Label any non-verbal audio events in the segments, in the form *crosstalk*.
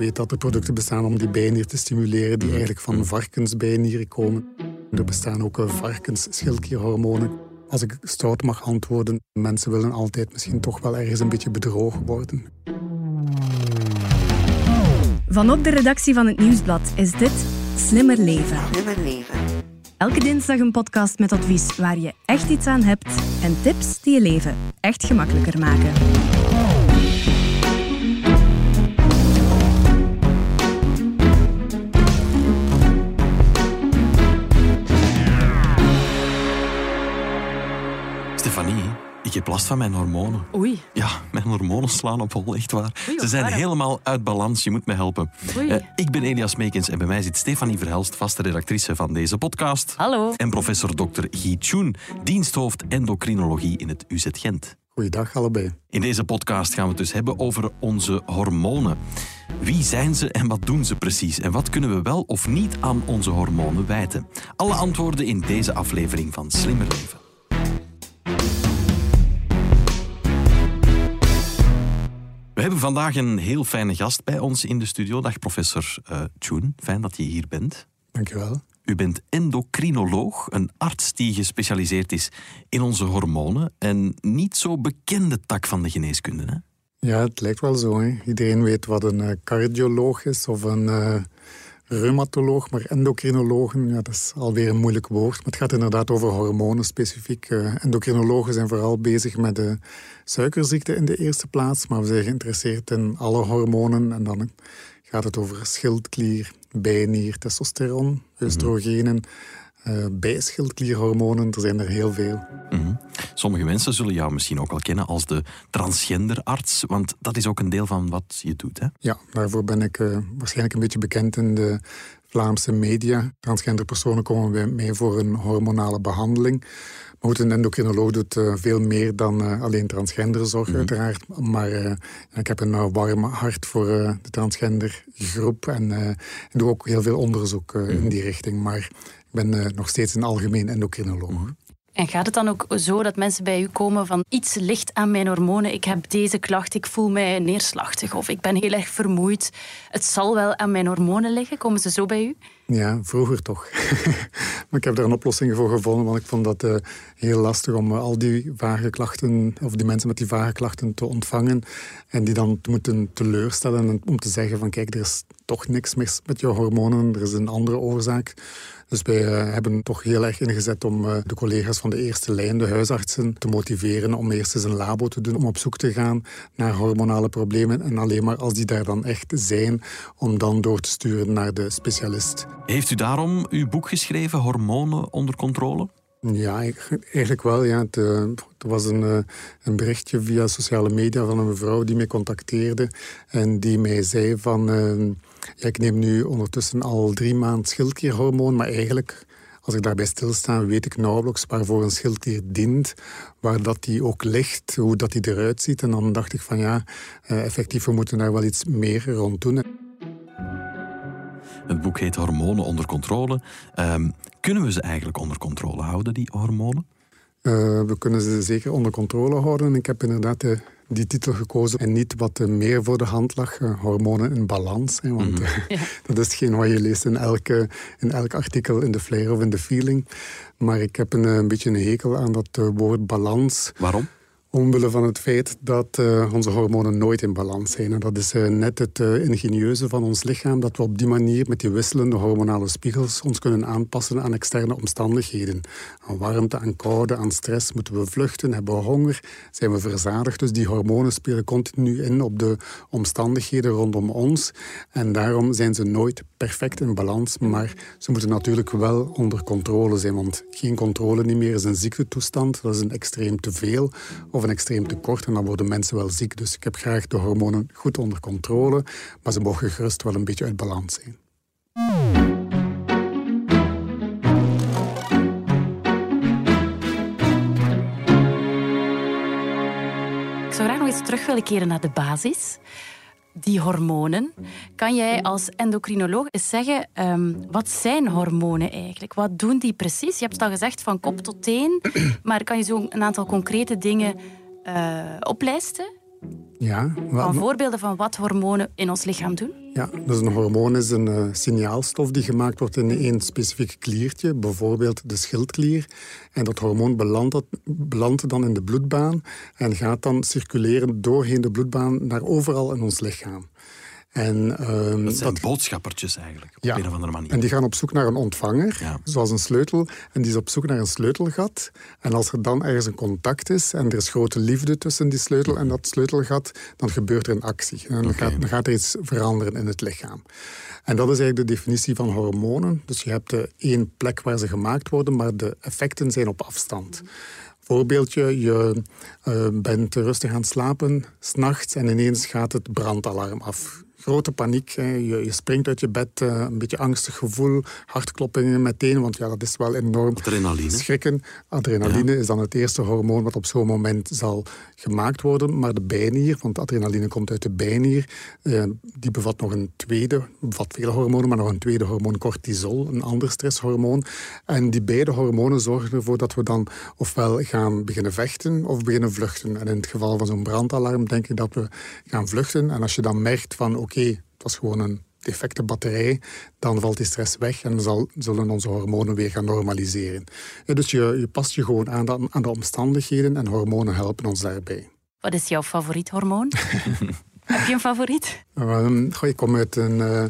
weet dat er producten bestaan om die bijnier te stimuleren, die eigenlijk van varkensbijnieren komen. Er bestaan ook varkensschildklierhormonen. Als ik stout mag antwoorden, mensen willen altijd misschien toch wel ergens een beetje bedrogen worden. Vanop de redactie van het Nieuwsblad is dit Slimmer Leven. Slimmer leven. Elke dinsdag een podcast met advies waar je echt iets aan hebt en tips die je leven echt gemakkelijker maken. Ik heb last van mijn hormonen. Oei. Ja, mijn hormonen slaan op hol, echt waar. Oei, Ze zijn helemaal uit balans, je moet me helpen. Oei. Eh, ik ben Elias Meekens en bij mij zit Stefanie Verhelst, vaste redactrice van deze podcast. Hallo. En professor Dr. Guy Tjoen, diensthoofd endocrinologie in het UZ Gent. Goeiedag allebei. In deze podcast gaan we het dus hebben over onze hormonen. Wie zijn ze en wat doen ze precies? En wat kunnen we wel of niet aan onze hormonen wijten? Alle antwoorden in deze aflevering van Slimmer Leven. Vandaag een heel fijne gast bij ons in de studio. Dag professor Tjoen, fijn dat je hier bent. Dankjewel. U bent endocrinoloog, een arts die gespecialiseerd is in onze hormonen. En niet zo bekende tak van de geneeskunde. Hè? Ja, het lijkt wel zo. Hè. Iedereen weet wat een eh, cardioloog is of een eh, reumatoloog, maar endocrinologen, ja, dat is alweer een moeilijk woord. Maar het gaat inderdaad over hormonen specifiek. Eh, endocrinologen zijn vooral bezig met de suikerziekte in de eerste plaats, maar we zijn geïnteresseerd in alle hormonen. En dan gaat het over schildklier, bijnier, testosteron, oestrogenen, eh, bijschildklierhormonen. Er zijn er heel veel. Mhm. Sommige mensen zullen jou misschien ook wel kennen als de transgenderarts, want dat is ook een deel van wat je doet. Hè? Ja, daarvoor ben ik eh, waarschijnlijk een beetje bekend in de Vlaamse media. Transgender personen komen bij mij voor een hormonale behandeling. Maar goed, een endocrinoloog doet eh, veel meer dan eh, alleen transgenderzorg, uiteraard. Maar ik heb een uh, warm hart voor uh, de transgendergroep en uh, doe ook heel veel onderzoek uh, in die richting. Maar ik ben nog steeds een algemeen endocrinoloog. En gaat het dan ook zo dat mensen bij u komen van iets ligt aan mijn hormonen, ik heb deze klacht, ik voel mij neerslachtig of ik ben heel erg vermoeid. Het zal wel aan mijn hormonen liggen. Komen ze zo bij u? Ja, vroeger toch. *laughs* maar ik heb daar een oplossing voor gevonden, want ik vond dat uh, heel lastig om uh, al die vage klachten, of die mensen met die vage klachten te ontvangen en die dan te moeten teleurstellen en om te zeggen van kijk, er is toch niks mis met je hormonen, er is een andere oorzaak. Dus wij uh, hebben toch heel erg ingezet om de collega's van de eerste lijn, de huisartsen, te motiveren om eerst eens een labo te doen, om op zoek te gaan naar hormonale problemen. En alleen maar als die daar dan echt zijn, om dan door te sturen naar de specialist. Heeft u daarom uw boek geschreven, Hormonen onder controle? Ja, eigenlijk wel. Ja. Het, er was een, uh, een, berichtje via sociale media van een mevrouw die mij contacteerde en die mij zei van... Uh, ik neem nu ondertussen al drie maanden schildklierhormoon, maar eigenlijk... Als ik daarbij stilsta, weet ik nauwelijks waarvoor een schildklier dient, waar dat die ook ligt, hoe dat die eruit ziet. En dan dacht ik van ja, effectief, we moeten daar wel iets meer rond doen. Het boek heet Hormonen onder controle. Um, kunnen we ze eigenlijk onder controle houden, die hormonen? Uh, we kunnen ze zeker onder controle houden. Ik heb inderdaad de, die titel gekozen en niet wat meer voor de hand lag, uh, hormonen in balans. Hè, want mm -hmm. uh, ja. *laughs* dat is hetgeen wat je leest in, elke, in elk artikel in de flyer of in de feeling. Maar ik heb een, een beetje een hekel aan dat woord balans. Waarom? Omwille van het feit dat uh, onze hormonen nooit in balans zijn. En dat is uh, net het uh, ingenieuze van ons lichaam, dat we op die manier met die wisselende hormonale spiegels ons kunnen aanpassen aan externe omstandigheden. Aan warmte, aan koude, aan stress. Moeten we vluchten, hebben we honger, zijn we verzadigd. Dus die hormonen spelen continu in op de omstandigheden rondom ons. En daarom zijn ze nooit perfect in balans, maar ze moeten natuurlijk wel onder controle zijn. Want geen controle niet meer is een ziektetoestand, dat is een extreem te veel een extreem tekort en dan worden mensen wel ziek. Dus ik heb graag de hormonen goed onder controle, maar ze mogen gerust wel een beetje uit balans zijn. Ik zou graag nog eens terug willen keren naar de basis. Die hormonen. Kan jij als endocrinoloog eens zeggen, um, wat zijn hormonen eigenlijk? Wat doen die precies? Je hebt het al gezegd, van kop tot teen. Maar kan je zo een aantal concrete dingen uh, oplijsten? Ja. Van voorbeelden van wat hormonen in ons lichaam doen? Ja, dus een hormoon is een uh, signaalstof die gemaakt wordt in één specifiek kliertje, bijvoorbeeld de schildklier. En dat hormoon belandt, belandt dan in de bloedbaan en gaat dan circuleren doorheen de bloedbaan naar overal in ons lichaam. En, um, dat zijn boodschappertjes eigenlijk, op een of andere manier. En die gaan op zoek naar een ontvanger, zoals een sleutel. En die is op zoek naar een sleutelgat. En als er dan ergens een contact is en er is grote liefde tussen die sleutel en dat sleutelgat, dan gebeurt er een actie. En dan, gaat, dan gaat er iets veranderen in het lichaam. En dat is eigenlijk de definitie van hormonen. Dus je hebt één plek waar ze gemaakt worden, maar de effecten zijn op afstand voorbeeldje, je uh, bent rustig aan het slapen, s'nachts en ineens gaat het brandalarm af grote paniek. Je, je, springt uit je bed, eh, een beetje angstig gevoel, hartkloppingen meteen, want ja, dat is wel enorm Adrenaline. schrikken. Adrenaline is dan het eerste hormoon wat op zo'n moment zal gemaakt worden. Maar de bijnier, want adrenaline komt uit de bijnier, eh, die bevat nog een tweede, bevat vele hormonen, maar nog een tweede hormoon, cortisol, een ander stresshormoon. En die beide hormonen zorgen ervoor dat we dan ofwel gaan beginnen vechten of beginnen vluchten. En in het geval van zo'n brandalarm denk ik dat we gaan vluchten. En als je dan merkt van oké, het was gewoon een defecte batterij, dan valt die stress weg en zal, zullen onze hormonen weer gaan normaliseren. dus je, je past je gewoon aan de, aan de omstandigheden en hormonen helpen ons daarbij. Wat is jouw favoriet hormoon? *laughs* Heb je een favoriet? Um, ik kom uit een, uh,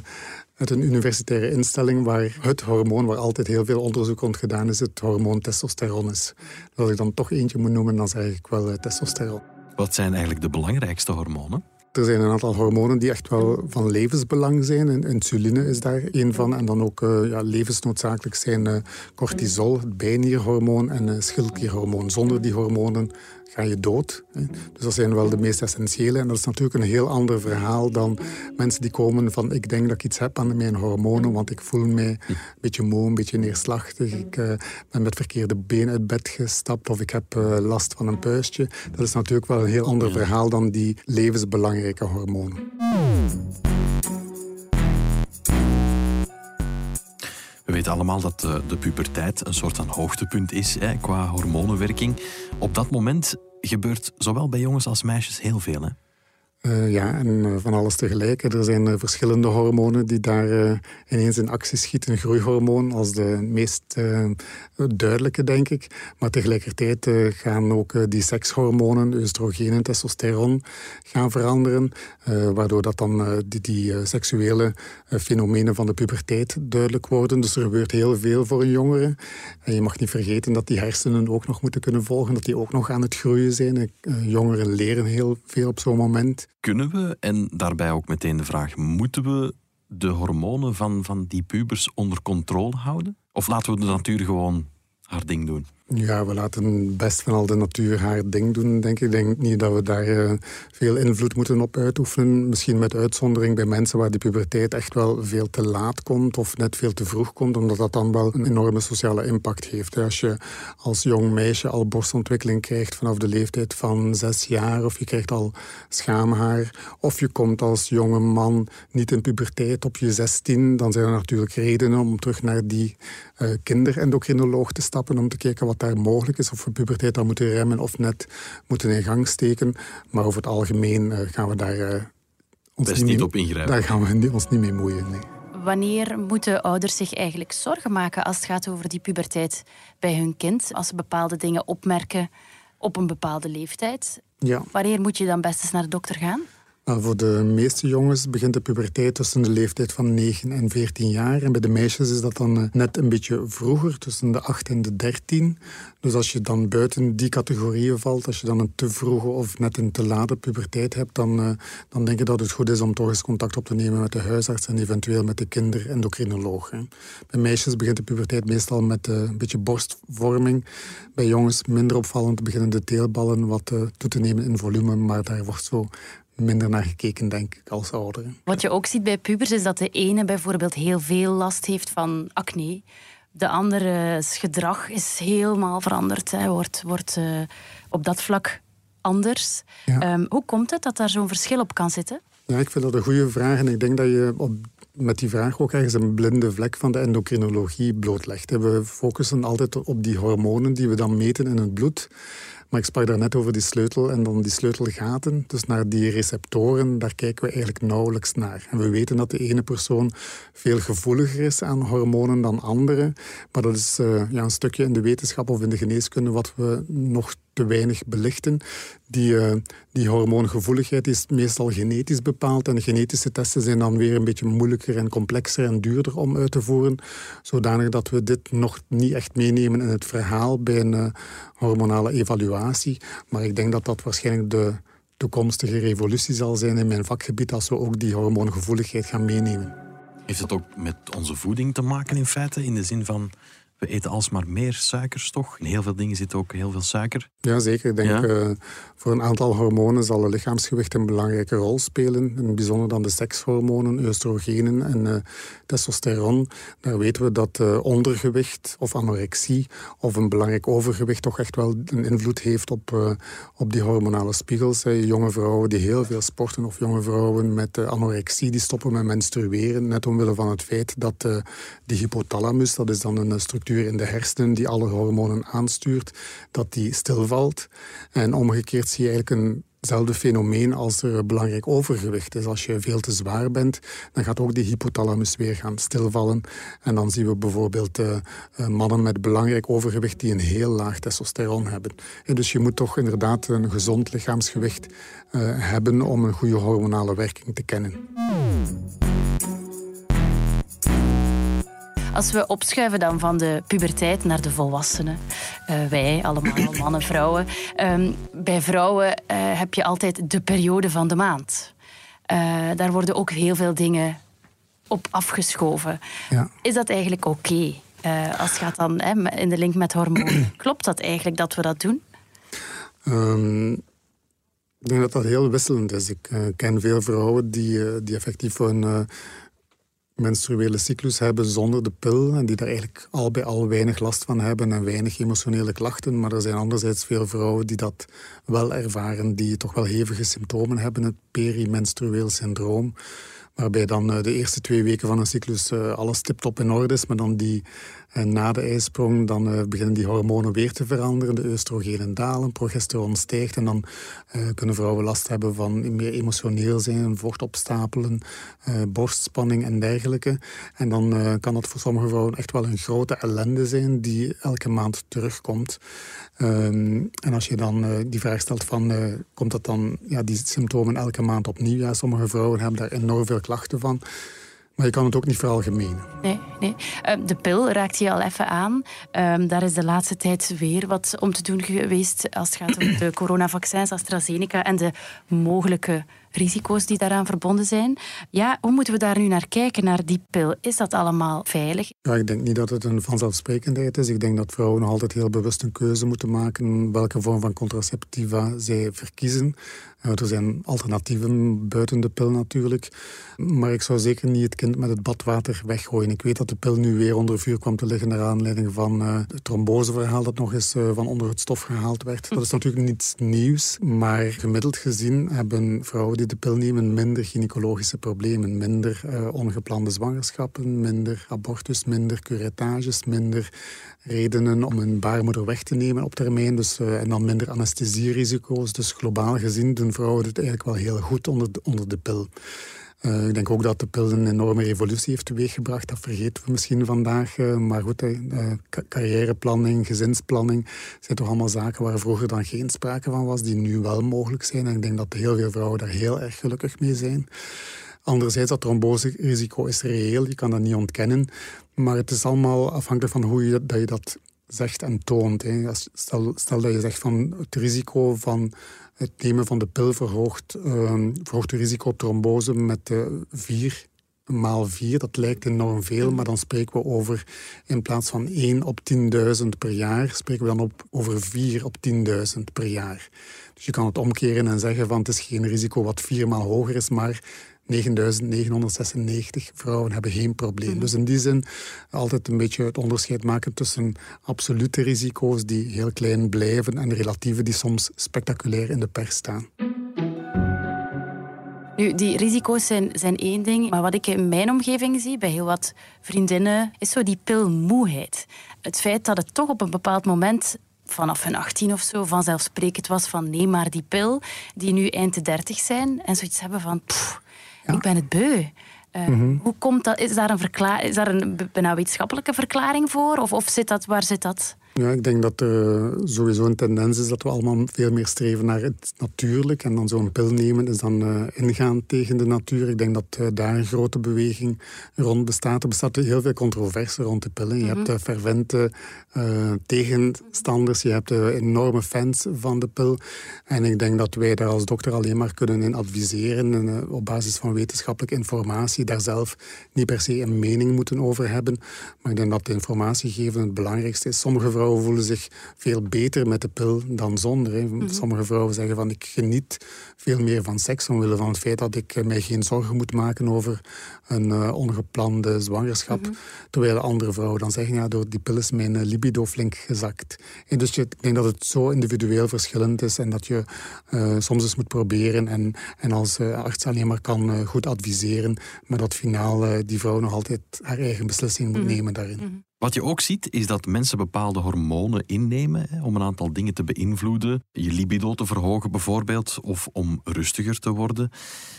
uit een universitaire instelling waar het hormoon waar altijd heel veel onderzoek rond gedaan is, het hormoon testosteron is. Als ik dan toch eentje moet noemen, dan zeg ik wel uh, testosteron. Wat zijn eigenlijk de belangrijkste hormonen? Er zijn een aantal hormonen die echt wel van levensbelang zijn. En insuline is daar een van. En dan ook uh, ja, levensnoodzakelijk zijn uh, cortisol, het bijnierhormoon en uh, schildklierhormoon. Zonder die hormonen ga je dood. Dus dat zijn wel de meest essentiële. En dat is natuurlijk een heel ander verhaal dan mensen die komen van ik denk dat ik iets heb aan mijn hormonen, want ik voel me een beetje moe, een beetje neerslachtig. Ik uh, ben met verkeerde been uit bed gestapt of ik heb uh, last van een puistje. Dat is natuurlijk wel een heel ander verhaal dan die levensbelangrijke hormonen. Weten allemaal dat de, de puberteit een soort van hoogtepunt is hè, qua hormonenwerking. Op dat moment gebeurt zowel bij jongens als meisjes heel veel. Hè? Uh, ja, en uh, van alles tegelijk. Er zijn uh, verschillende hormonen die daar ineens in actie schieten. Een groeihormoon als de meest duidelijke, denk ik. Maar tegelijkertijd gaan ook die sekshormonen, oestrogeen en testosteron, gaan veranderen. waardoor dat dan die, die seksuele fenomenen van de puberteit duidelijk worden. Dus er gebeurt heel veel voor een jongere. En je mag niet vergeten dat die hersenen ook nog moeten kunnen volgen. Dat die ook nog aan het groeien zijn. jongeren leren heel veel op zo'n moment kunnen we, en daarbij ook meteen de vraag, moeten we de hormonen van, van die pubers onder controle houden? Of laten we de natuur gewoon haar ding doen? Ja, we laten best van al de natuur haar ding doen, denk ik. Ik denk niet dat we daar uh, veel invloed moeten op uitoefenen. Misschien met uitzondering bij mensen waar die puberteit echt wel veel te laat komt of net veel te vroeg komt, omdat dat dan wel een enorme sociale impact heeft. Als je als jong meisje al borstontwikkeling krijgt vanaf de leeftijd van zes jaar, of je krijgt al schaamhaar, of je komt als jonge man niet in puberteit op je zestien, dan zijn er natuurlijk redenen om terug naar die uh, kinderendocrinoloog te stappen om te kijken wat daar mogelijk is. Of we puberteit dan moeten remmen of net moeten in gang steken. Maar over het algemeen uh, gaan we daar uh, ons Best niet, op ingrijpen. Daar gaan we ons niet mee moeien. Nee. Wanneer moeten ouders zich eigenlijk zorgen maken als het gaat over die puberteit bij hun kind? Als ze bepaalde dingen opmerken op een bepaalde leeftijd. Ja. Wanneer moet je dan best eens naar de dokter gaan? Voor de meeste jongens begint de puberteit tussen de leeftijd van 9 en 14 jaar. En bij de meisjes is dat dan eh, net een beetje vroeger, tussen de 8 en de 13. Dus als je dan buiten die categorieën valt, als je dan een te vroege of net een te late puberteit hebt, dan, uh, dan denk ik dat het goed is om toch eens contact op te nemen met de huisarts en eventueel met de kinderendocrinoloog. Bij meisjes begint de puberteit meestal met uh, een beetje borstvorming. Bij jongens minder opvallend beginnen de teelballen wat toe te nemen in volume, maar daar wordt zo minder naar gekeken, denk ik, als ouder. Wat je ook ziet bij pubers is dat de ene bijvoorbeeld heel veel last heeft van acne. De andere gedrag is helemaal veranderd. Hij wordt, wordt uh, op dat vlak anders. Ja. Um, hoe komt het dat daar zo'n verschil op kan zitten? Ja, ik vind dat een goede vraag. En ik denk dat je op met die vraag ook ergens een blinde vlek van de endocrinologie blootlegt. We focussen altijd op die hormonen die we dan meten in het bloed. Maar ik sprak daarnet over die sleutel en dan die sleutelgaten. Dus naar die receptoren, daar kijken we eigenlijk nauwelijks naar. En we weten dat de ene persoon veel gevoeliger is aan hormonen dan andere. Maar dat is uh, ja, een stukje in de wetenschap of in de geneeskunde wat we nog te weinig belichten. Die, uh, die hormoongevoeligheid is meestal genetisch bepaald. En genetische testen zijn dan weer een beetje moeilijker en complexer en duurder om uit te voeren. Zodanig dat we dit nog niet echt meenemen in het verhaal bij een uh, hormonale evaluatie. Maar ik denk dat dat waarschijnlijk de toekomstige revolutie zal zijn in mijn vakgebied als we ook die hormoongevoeligheid gaan meenemen. Heeft het ook met onze voeding te maken in feite? In de zin van we eten alsmaar meer suikers toch? In heel veel dingen zit ook heel veel suiker. Ja, zeker. Ik denk uh, voor een aantal hormonen zal het lichaamsgewicht een belangrijke rol spelen. In bijzonder dan de sekshormonen, oestrogenen en uh, testosteron. Daar weten we dat uh, ondergewicht of anorexie of een belangrijk overgewicht toch echt wel een invloed heeft op, op die hormonale spiegels. Jonge vrouwen die heel veel sporten of jonge vrouwen met anorexie die stoppen met menstrueren. Net omwille van het feit dat de hypothalamus, dat is dan een structuur in de hersenen die alle hormonen aanstuurt, dat die stilvalt. En omgekeerd zie je eigenlijk eenzelfde fenomeen als er belangrijk overgewicht is. Als je veel te zwaar bent, dan gaat ook die hypothalamus weer gaan stilvallen. En dan zien we bijvoorbeeld uh, mannen met belangrijk overgewicht die een heel laag testosteron hebben. En dus je moet toch inderdaad een gezond lichaamsgewicht uh, hebben om een goede hormonale werking te kennen. Als we opschuiven dan van de puberteit naar de volwassenen, uh, wij allemaal, *clears throat* mannen, vrouwen. Um, bij vrouwen uh, heb je altijd de periode van de maand. Uh, daar worden ook heel veel dingen op afgeschoven. Ja. Is dat eigenlijk oké? Okay? als gaat dan hè, in de link met hormonen. *clears throat* Klopt dat eigenlijk dat we dat doen? Um, ik denk dat dat heel wisselend is. Ik ken veel vrouwen die, die effectief een menstruele cyclus hebben zonder de pil en die daar eigenlijk al bij al weinig last van hebben en weinig emotionele klachten. Maar er zijn anderzijds veel vrouwen die dat wel ervaren, die toch wel hevige symptomen hebben, het perimenstrueel syndroom. Waarbij dan eh, de eerste twee weken van een cyclus uh, alles tip-top in orde is, maar dan die en na de ijsprong dan, uh, beginnen die hormonen weer te veranderen. De oestrogenen dalen, progesteron stijgt. En dan uh, kunnen vrouwen last hebben van meer emotioneel zijn, vocht opstapelen, uh, borstspanning en dergelijke. En dan kan dat voor sommige vrouwen echt wel een grote ellende zijn die elke maand terugkomt. Um, en als je dan die vraag stelt van, komt dat dan, ja, die symptomen elke maand opnieuw? Ja, sommige vrouwen hebben daar enorm veel klachten van. Maar je kan het ook niet veralgemenen. Nee, nee. Ehm, de pil raakt je al even aan. Um, daar is de laatste tijd weer wat om te doen geweest als het gaat om de coronavaccins, AstraZeneca en de mogelijke risico's die daaraan verbonden zijn. Ja, hoe moeten we daar nu naar kijken, naar die pil? Is dat allemaal veilig? Ja, ik denk niet dat het een vanzelfsprekendheid is. Ik denk dat vrouwen nog altijd heel bewust een keuze moeten maken welke vorm van contraceptiva zij verkiezen. Eh, er zijn alternatieven buiten de pil natuurlijk. Maar ik zou zeker niet het kind met het badwater weggooien. Ik weet dat de pil nu weer onder vuur kwam te liggen naar aanleiding van uh, het tromboseverhaal dat nog eens uh, van onder het stof gehaald werd. Dat is natuurlijk niets nieuws. Maar gemiddeld gezien hebben vrouwen die de pil nemen minder gynaecologische problemen. Minder ongeplande zwangerschappen, minder abortus, minder curetages, minder redenen om een baarmoeder weg te nemen op termijn. Dus, en dan minder anesthesierisico's. Dus globaal gezien doen vrouwen het eigenlijk wel heel goed onder de, onder de pil. Uh, ik denk ook dat de pil een enorme revolutie heeft teweeggebracht. Dat vergeten we misschien vandaag. Uh, maar goed, uh, carrièreplanning, gezinsplanning zijn toch allemaal zaken waar vroeger dan geen sprake van was, die nu wel mogelijk zijn. En ik denk dat heel veel vrouwen daar heel erg gelukkig mee zijn. Anderzijds, dat tromboserisico is reëel, je kan dat niet ontkennen. Maar het is allemaal afhankelijk van hoe je dat, zegt en toont. Hè. Stel, stel dat je zegt van het risico van het nemen van de pil verhoogt, uh, verhoogt het risico trombose met uh, 4 maal 4. Dat lijkt enorm veel, maar dan spreken we over in plaats van 1 op 10.000 per jaar, spreken we dan op, over 4 op 10.000 per jaar. Dus je kan het omkeren en zeggen van het is geen risico wat viermaal hoger is, maar 9.996 vrouwen hebben geen probleem. Mhm. Dus in die zin altijd een beetje het onderscheid maken tussen absolute risico's die heel klein blijven en relatieve die soms spectaculair in de pers staan. Nu, die risico's zijn, zijn één ding, maar wat ik in mijn omgeving zie, bij heel wat vriendinnen, is zo die pilmoeheid. Het feit dat het toch op een bepaald moment vanaf hun 18 of zo vanzelfsprekend was van neem maar die pil, die nu eind de 30 zijn en zoiets hebben van pff, ik ben het beu. Uh, Hoe komt dat? Is daar een, verklaar, is daar een bijna wetenschappelijke verklaring voor? Of, of zit dat, waar zit dat? Ja, ik denk dat er sowieso een tendens is dat we allemaal veel meer streven naar het natuurlijk. En dan zo'n pil nemen is dan uh, ingaan tegen de natuur. Ik denk dat uh, daar een grote beweging rond bestaat. Er bestaat heel veel controverse rond de pillen. Je hebt uh, fervente tegenstanders, je hebt enorme fans van de pil. En ik denk dat wij daar als dokter alleen maar kunnen in adviseren. En, op basis van wetenschappelijke informatie. Daar zelf niet per se een mening moeten over hebben. Maar ik denk dat de informatie geven het belangrijkste is. Sommige vrouwen voelen zich veel beter met de pil dan zonder. Hè. Mhm. Sommige vrouwen zeggen van ik geniet veel meer van seks omwille van het feit dat ik eh, mij geen zorgen moet maken over een uh, ongeplande zwangerschap. Mhm. Terwijl andere vrouwen dan zeggen ja, door die pil is mijn eh, libido flink gezakt. En dus je, ik denk dat het zo individueel verschillend is en dat je uh, soms eens moet proberen en, en als arts alleen maar kan goed adviseren, maar dat finaal die vrouw nog altijd haar eigen beslissing moet mhm. nemen daarin. Wat je ook ziet, is dat mensen bepaalde hormonen innemen hè, om een aantal dingen te beïnvloeden. Je libido te verhogen bijvoorbeeld, of om rustiger te worden.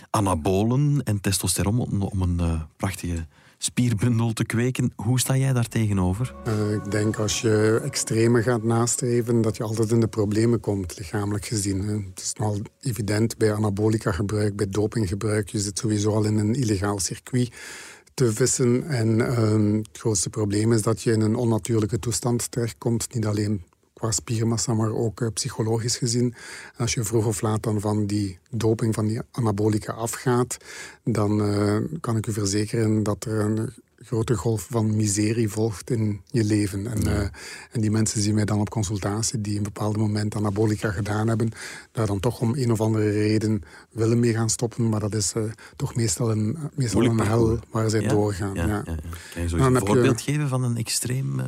Anabolen en testosteron om een uh, prachtige spierbundel te kweken. Hoe sta jij daar tegenover? Uh, ik denk als je extreme gaat nastreven, dat je altijd in de problemen komt, lichamelijk gezien. Het is nogal evident bij anabolica gebruik, bij dopinggebruik. Je zit sowieso al in een illegaal circuit te vissen. En ehm, het grootste probleem is dat je in een onnatuurlijke toestand terechtkomt. Niet alleen qua spiermassa, maar ook uh, psychologisch gezien. En als je vroeg of laat dan van die doping, van die anabolica afgaat, dan uh, kan ik u verzekeren dat er een grote golf van miserie volgt in je leven. En, uh, en die mensen zien mij dan op consultatie die een bepaald moment anabolica gedaan hebben, daar dan toch om een of andere reden willen mee gaan stoppen, maar dat is uh, toch meestal een, meestal een hel waar zij doorgaan. Ja, ja. Kan je zo een voorbeeld geven van een extreem... Uh...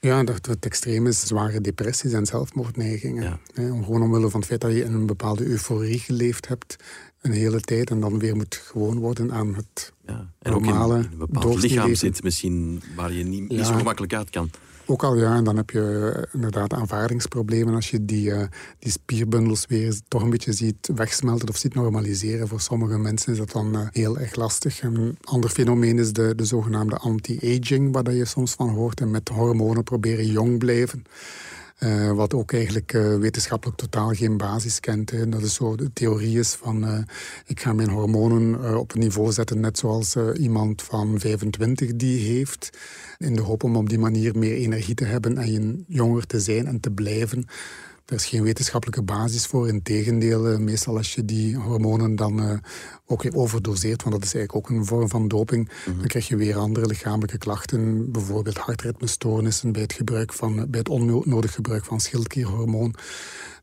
Ja, dat, het extreem is zware depressies en zelfmoordneigingen. Ja. gewoon omwille van het feit dat je in een bepaalde euforie geleefd hebt een hele tijd en dan weer moet gewoon worden aan het ja. En normale ook in, een bepaald lichaam zit misschien waar je niet, niet zo gemakkelijk uit kan. Ook al ja, en dan heb je eh, inderdaad aanvaardingsproblemen als je die, uh, die spierbundels weer toch een beetje ziet wegsmelten of ziet normaliseren. Voor sommige mensen is dat dan uh, heel erg lastig. Een ander fenomeen is de, de zogenaamde anti-aging, waar je soms van hoort. En met hormonen proberen jong blijven. Uh, wat ook eigenlijk uh, wetenschappelijk totaal geen basis kent. Hè. Dat is zo de theorie is van uh, ik ga mijn hormonen op een niveau zetten net zoals iemand van 25 die heeft. In de hoop om op die manier meer energie te hebben en jonger te zijn en te blijven. Er is geen wetenschappelijke basis voor. Integendeel, uh, meestal als je die hormonen dan uh, ook overdoseert, want dat is eigenlijk ook een vorm van doping, mhm. dan krijg je weer andere lichamelijke klachten, bijvoorbeeld hartritmestoornissen bij het, gebruik van, bij het onnodig gebruik van schildklierhormoon.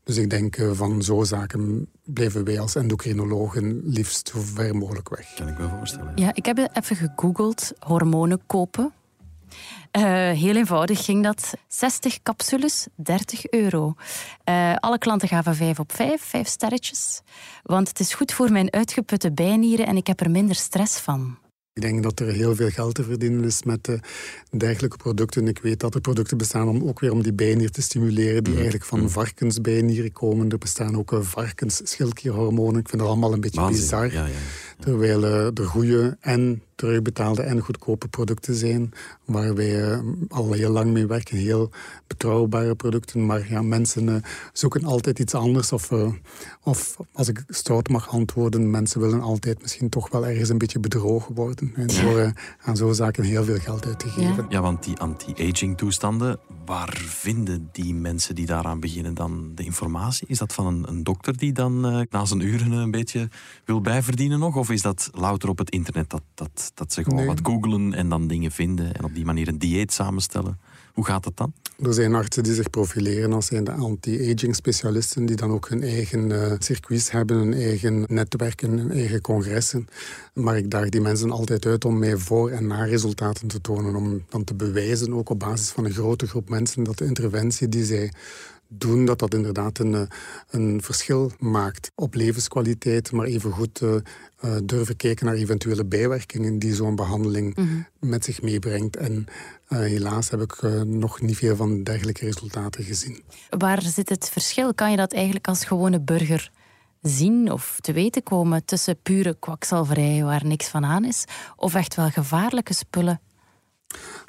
Dus ik denk uh, van zo'n zaken blijven wij als endocrinologen liefst zo ver mogelijk weg. Kan ik me voorstellen. Ja, ik heb even gegoogeld hormonen kopen. Uh, heel eenvoudig ging dat. 60 capsules, 30 euro. Uh, alle klanten gaven 5 op 5, 5 sterretjes. Want het is goed voor mijn uitgeputte bijnieren en ik heb er minder stress van. Ik denk dat er heel veel geld te verdienen is met uh, dergelijke producten. Ik weet dat er producten bestaan om ook weer om die bijnier te stimuleren, die mhm. eigenlijk van mhm. varkensbijnieren komen. Er bestaan ook uh, varkensschildklierhormonen. Ik vind dat allemaal een beetje bizar. Ja, ja. Terwijl uh, er goede en terugbetaalde en goedkope producten zijn, waar wij uh, al heel lang mee werken. Heel betrouwbare producten, maar ja, mensen uh, zoeken altijd iets anders. Of, of als ik stout mag antwoorden, mensen willen altijd misschien toch wel ergens een beetje bedrogen worden. En door aan zo'n zaken heel veel geld uit te geven. Ja, want die anti-aging toestanden, waar vinden die mensen die daaraan beginnen dan de informatie? Is dat van een, een dokter die dan na zijn uren een beetje wil bijverdienen nog? Of is dat louter op het internet dat, dat, dat ze gewoon wat googlen en dan dingen vinden en op die manier een dieet samenstellen? Hoe gaat het dan? Er zijn artsen die zich profileren als zijn de anti-aging specialisten, die dan ook hun eigen uh, circuits hebben, hun eigen netwerken, hun eigen congressen. Maar ik daag die mensen altijd uit om mij voor- en na-resultaten te tonen, om dan te bewijzen, ook op basis van een grote groep mensen, dat de interventie die zij doen, dat dat inderdaad een, eh, een verschil maakt op levenskwaliteit, maar even goed uh, durven kijken naar eventuele bijwerkingen die zo'n behandeling mhm. met zich meebrengt. En helaas heb ik nog niet veel van dergelijke resultaten gezien. Waar zit het verschil? Kan je dat eigenlijk als gewone burger zien of te weten komen tussen pure kwakzalverij waar niks van aan is, of echt wel gevaarlijke spullen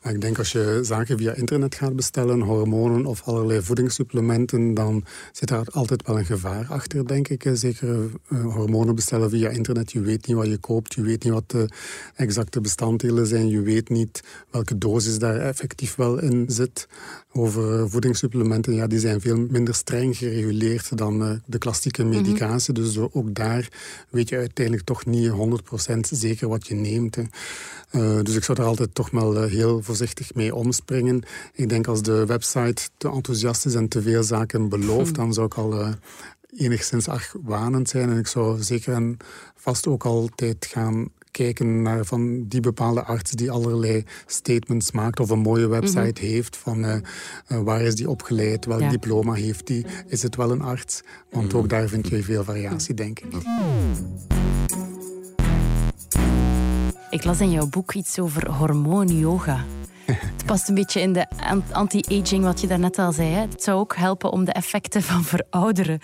ik denk als je zaken via internet gaat bestellen, hormonen of allerlei voedingssupplementen, dan zit daar altijd wel een gevaar achter, denk ik. Zeker uh, hormonen bestellen via internet. Je weet niet wat je koopt, je weet niet wat de exacte bestanddelen zijn, je weet niet welke dosis daar effectief wel in zit. Over voedingssupplementen, ja, die zijn veel minder streng gereguleerd dan uh, de klassieke mhm. medicatie. Dus ook daar weet je uiteindelijk toch niet 100% zeker wat je neemt. Uh, dus ik zou er altijd toch wel heel voorzichtig mee omspringen. Ik denk als de website te enthousiast is en te veel zaken belooft, dan zou ik al uh, enigszins argwanend zijn. En ik zou zeker en vast ook altijd gaan kijken naar van die bepaalde arts die allerlei statements maakt of een mooie website mhm. heeft van uh, waar is die opgeleid, welk diploma heeft die, is het wel een arts? Want mhm. ook daar vind je veel variatie, denk ik. Ik las in jouw boek iets over hormoon-yoga. *laughs* Het past een beetje in de anti-aging wat je daarnet al zei. Hè? Het zou ook helpen om de effecten *laughs* van verouderen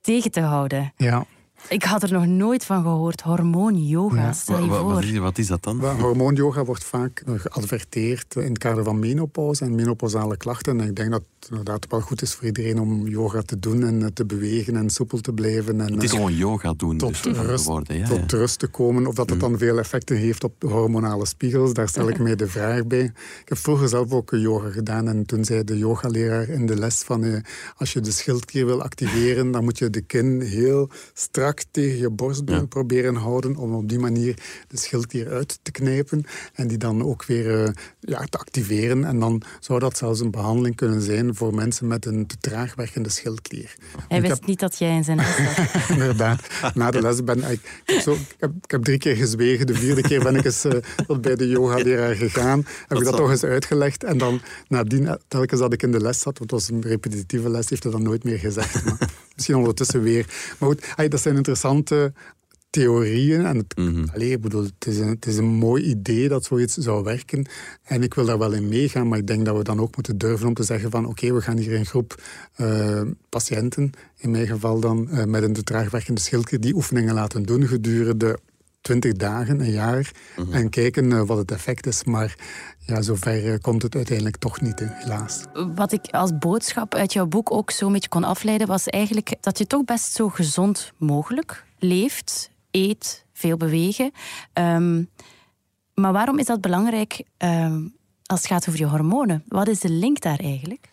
tegen te houden. Ja. Ik had er nog nooit van gehoord. Hormoon-yoga, stel je voor. Wat is, wat is dat dan? Hormoon-yoga wordt vaak geadverteerd in het kader van menopauze en menopausale klachten. En ik denk dat het inderdaad wel goed is voor iedereen om yoga te doen en te bewegen en soepel te blijven. En, het is gewoon yoga doen. Tot, dus rust, worden, ja, tot rust te komen. Of dat het dan mm. veel effecten heeft op hormonale spiegels, daar stel ik mij de vraag bij. Ik heb vroeger zelf ook yoga gedaan en toen zei de yogaleraar in de les van eh, als je de schildklier wil activeren, dan moet je de kin heel strak tegen je borstbeen proberen houden om op die manier de schildklier uit te knijpen en die dan ook weer uh, ja, te activeren. En dan zou dat zelfs een behandeling kunnen zijn voor mensen met een te traag werkende schildklier. Hij wist niet dat jij in zijn les zat. *laughs* Inderdaad. Na de les ben ik... Ik heb, zo, ik, heb, ik heb, drie keer gezwegen. De vierde keer ben ik eens uh, bij de yoga-leraar gegaan. Heb ik dat toch eens uitgelegd. En dan nadien, telkens dat ik in de les zat, want het was een repetitieve les, heeft hij dat nooit meer gezegd. Maar *laughs* misschien ondertussen weer. Maar goed, dat zijn interessante theorieën. En het, mm ik bedoel, het, is een, het is een mooi idee dat zoiets zou werken. En ik wil daar wel in meegaan, maar ik denk dat we dan ook moeten durven om te zeggen van oké, we gaan hier een groep uh, patiënten, in mijn geval dan uh, met een te traag werkende schildklier, die oefeningen laten doen gedurende 20 dagen, een jaar, mhm. en kijken uh, wat het effect is. Maar ja, zover komt het uiteindelijk toch niet, helaas. Wat ik als boodschap uit jouw boek ook zo'n beetje kon afleiden, was eigenlijk dat je toch best zo gezond mogelijk leeft, eet, veel bewegen. Um, maar waarom is dat belangrijk um, als het gaat over je hormonen? Wat is de link daar eigenlijk?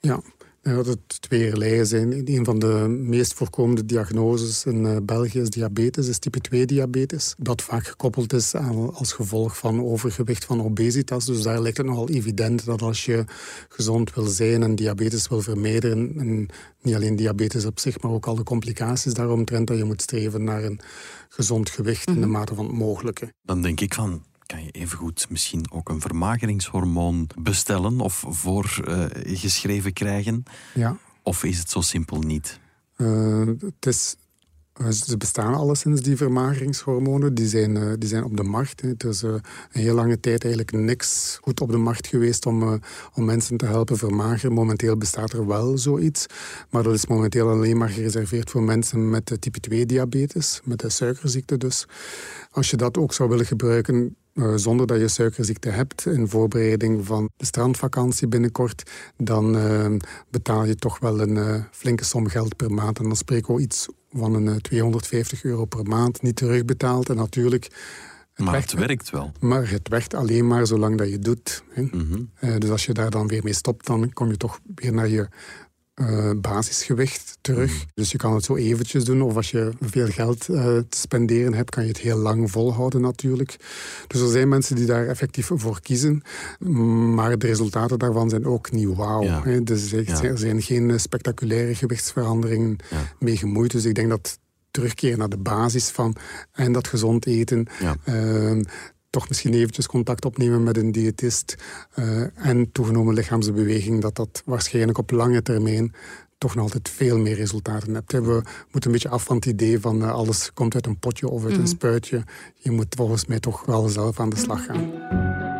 Ja, dat het tweeërlei zijn. Een van de meest voorkomende diagnoses in eh, België is diabetes, is type 2 diabetes. Dat vaak gekoppeld is aan, als gevolg van overgewicht, van obesitas. Dus daar lijkt het nogal evident dat als je gezond wil zijn en diabetes wil vermijden, en niet alleen diabetes op zich, maar ook al de complicaties daaromtrent, dat je moet streven naar een gezond gewicht in de mhm. mate van het mogelijke. Dan denk ik van, kan je evengoed misschien ook een vermageringshormoon bestellen of voorgeschreven uh, krijgen? Ja. Of is het zo simpel niet? Uh, het is eh, ze bestaan alleszins, die vermageringshormonen. Die zijn, eh, die zijn op de markt. Het is een heel lange tijd eigenlijk niks goed op de markt geweest om, om mensen te helpen vermageren. Momenteel bestaat er wel zoiets. Maar dat is momenteel alleen maar gereserveerd voor mensen met type 2 diabetes. Met de suikerziekte dus. Als je dat ook zou willen gebruiken, zonder dat je suikerziekte hebt in voorbereiding van de strandvakantie binnenkort, dan uh, betaal je toch wel een uh, flinke som geld per maand. En dan spreken we iets van een 250 euro per maand niet terugbetaald. En natuurlijk. Het maar werkt, het werkt wel. Maar het werkt alleen maar zolang dat je doet. Hè. Mm -hmm. dus als je daar dan weer mee stopt, dan kom je toch weer naar je uh, basisgewicht terug. Mhm. Dus je kan het zo eventjes doen. Of als je veel geld uh, te spenderen hebt, kan je het heel lang volhouden natuurlijk. Dus er zijn mensen die daar effectief voor kiezen. Maar de resultaten daarvan zijn ook niet wauw. Dus er zijn geen spectaculaire gewichtsveranderingen mee gemoeid. Dus ik denk dat terugkeren naar de basis van en dat gezond eten... Ehm, toch misschien eventjes contact opnemen met een diëtist uh, en toegenomen lichaamsbeweging, dat dat waarschijnlijk op lange termijn toch nog altijd veel meer resultaten hebt. We moeten een beetje af van het idee van uh, alles komt uit een potje of uit een mhm. spuitje. Je moet volgens mij toch wel zelf aan de slag gaan.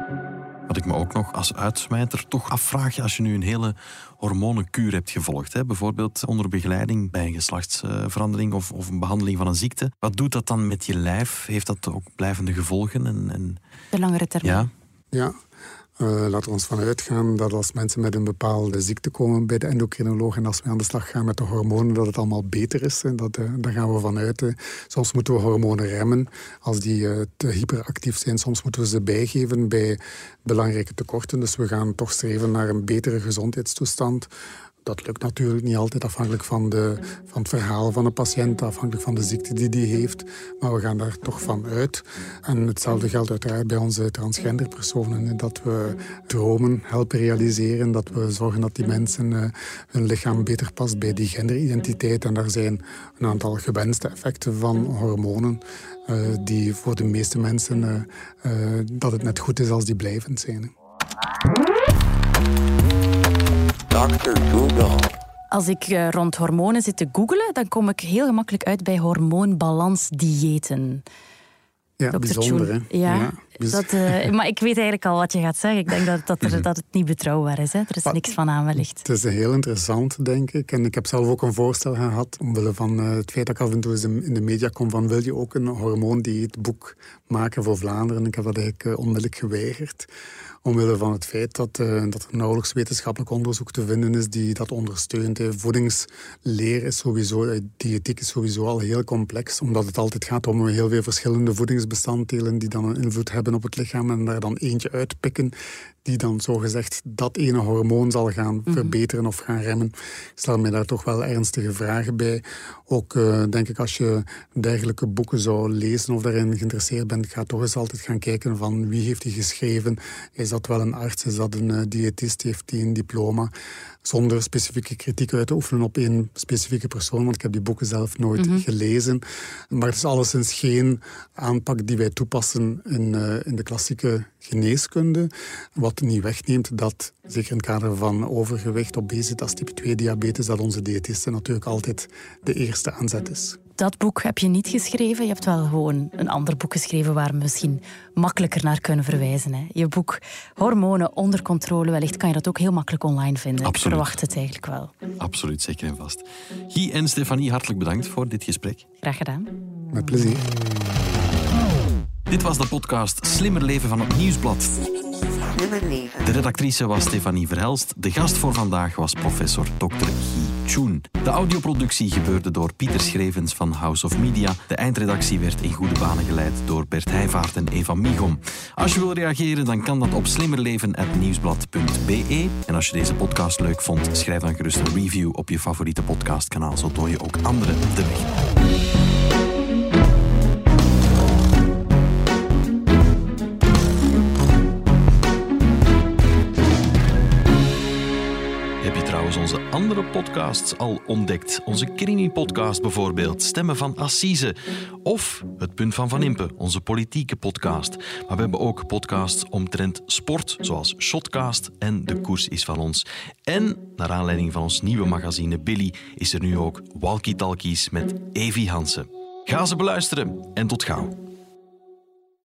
Wat ik me ook nog als uitsmijter toch afvraag als je nu een hele hormonenkuur hebt gevolgd. Hè? Bijvoorbeeld onder begeleiding bij een geslachtsverandering of, of, een behandeling van een ziekte. Wat doet dat dan met je lijf? Heeft dat ook blijvende gevolgen? En, en... De langere termijn? Ja. Ja, uh, laten we ons van uitgaan dat als mensen met een bepaalde ziekte komen bij de endocrinoloog en als we aan de slag gaan met de hormonen, dat het allemaal beter is. Dat, uh, daar gaan we vanuit. Uh. Soms moeten we hormonen remmen als die te hyperactief zijn. Soms moeten we ze bijgeven bij belangrijke tekorten. Dus we gaan toch streven naar een betere gezondheidstoestand dat lukt natuurlijk niet altijd afhankelijk van, de, van het verhaal van de patiënt, afhankelijk van de ziekte die die heeft. Maar we gaan daar toch van uit. En hetzelfde geldt uiteraard bij onze transgender personen. Dat we dromen helpen realiseren, dat we zorgen dat die mensen uh, hun lichaam beter past bij die genderidentiteit. En daar zijn een aantal gewenste effecten van hormonen. Uh, die voor de meeste mensen uh, dat het net goed is als die blijvend zijn. Dr. Google. Als ik uh, rond hormonen zit te googelen, dan kom ik heel gemakkelijk uit bij hormoonbalansdiëten. Ja, Dr. bijzonder, hè? Ja, ja dat, uh, *laughs* maar ik weet eigenlijk al wat je gaat zeggen. Ik denk dat, dat, er, dat het niet betrouwbaar is. Hè? Er is niks van aan, wellicht. Het is heel interessant, denk ik. En ik heb zelf ook een voorstel gehad, omwille van uh, het feit dat ik af en toe in de media kom van wil je ook een hormoondieetboek maken voor Vlaanderen? Ik heb dat eigenlijk onmiddellijk geweigerd omwille van het feit dat, uh, dat er nauwelijks wetenschappelijk onderzoek te vinden is die dat ondersteunt. Voedingsleer is sowieso, eh, diëtiek is sowieso al heel complex, omdat het altijd gaat om heel veel verschillende voedingsbestanddelen die dan een invloed hebben op het lichaam en daar dan eentje uitpikken die dan zogezegd dat ene hormoon zal gaan mhm. verbeteren of gaan remmen. Ik stel me daar toch wel ernstige vragen bij. Ook uh, denk ik als je dergelijke boeken zou lezen of daarin geïnteresseerd bent, ga toch eens altijd gaan kijken van wie heeft die geschreven. Is dat wel een arts? Is dat een uh, diëtist? Heeft die een diploma? Zonder specifieke kritiek uit te oefenen op één specifieke persoon, want ik heb die boeken zelf nooit mhm. gelezen. Maar het is alleszins geen aanpak die wij toepassen in, uh, in de klassieke geneeskunde, wat niet wegneemt dat, zeker in het kader van overgewicht, obesitas, type 2 diabetes, dat onze diëtisten natuurlijk altijd de eerste aanzet is dat boek heb je niet geschreven. Je hebt wel gewoon een ander boek geschreven waar we misschien makkelijker naar kunnen verwijzen. Hè. Je boek Hormonen onder controle, wellicht kan je dat ook heel makkelijk online vinden. Absoluut. Ik verwacht het eigenlijk wel. Absoluut, zeker en vast. Guy en Stefanie, hartelijk bedankt voor dit gesprek. Graag gedaan. Met plezier. Dit was de podcast Slimmer Leven van het Nieuwsblad. De redactrice was Stefanie Verhelst. De gast voor vandaag was professor Dr. Guy De audioproductie gebeurde door Pieter Schrevens van House of Media. De eindredactie werd in goede banen geleid door Bert Heijvaart en Eva Migom. Als je wil reageren, dan kan dat op slimmerleven.nieuwsblad.be. En als je deze podcast leuk vond, schrijf dan gerust een review op je favoriete podcastkanaal. Zo toon je ook anderen de weg. Andere podcasts al ontdekt. Onze Krimi-podcast bijvoorbeeld, Stemmen van Assise. Of Het Punt van Van Impe, onze politieke podcast. Maar we hebben ook podcasts omtrent sport, zoals Shotcast en De Koers is van ons. En, naar aanleiding van ons nieuwe magazine Billy, is er nu ook Walkie Talkies met Evi Hansen. Ga ze beluisteren en tot gauw.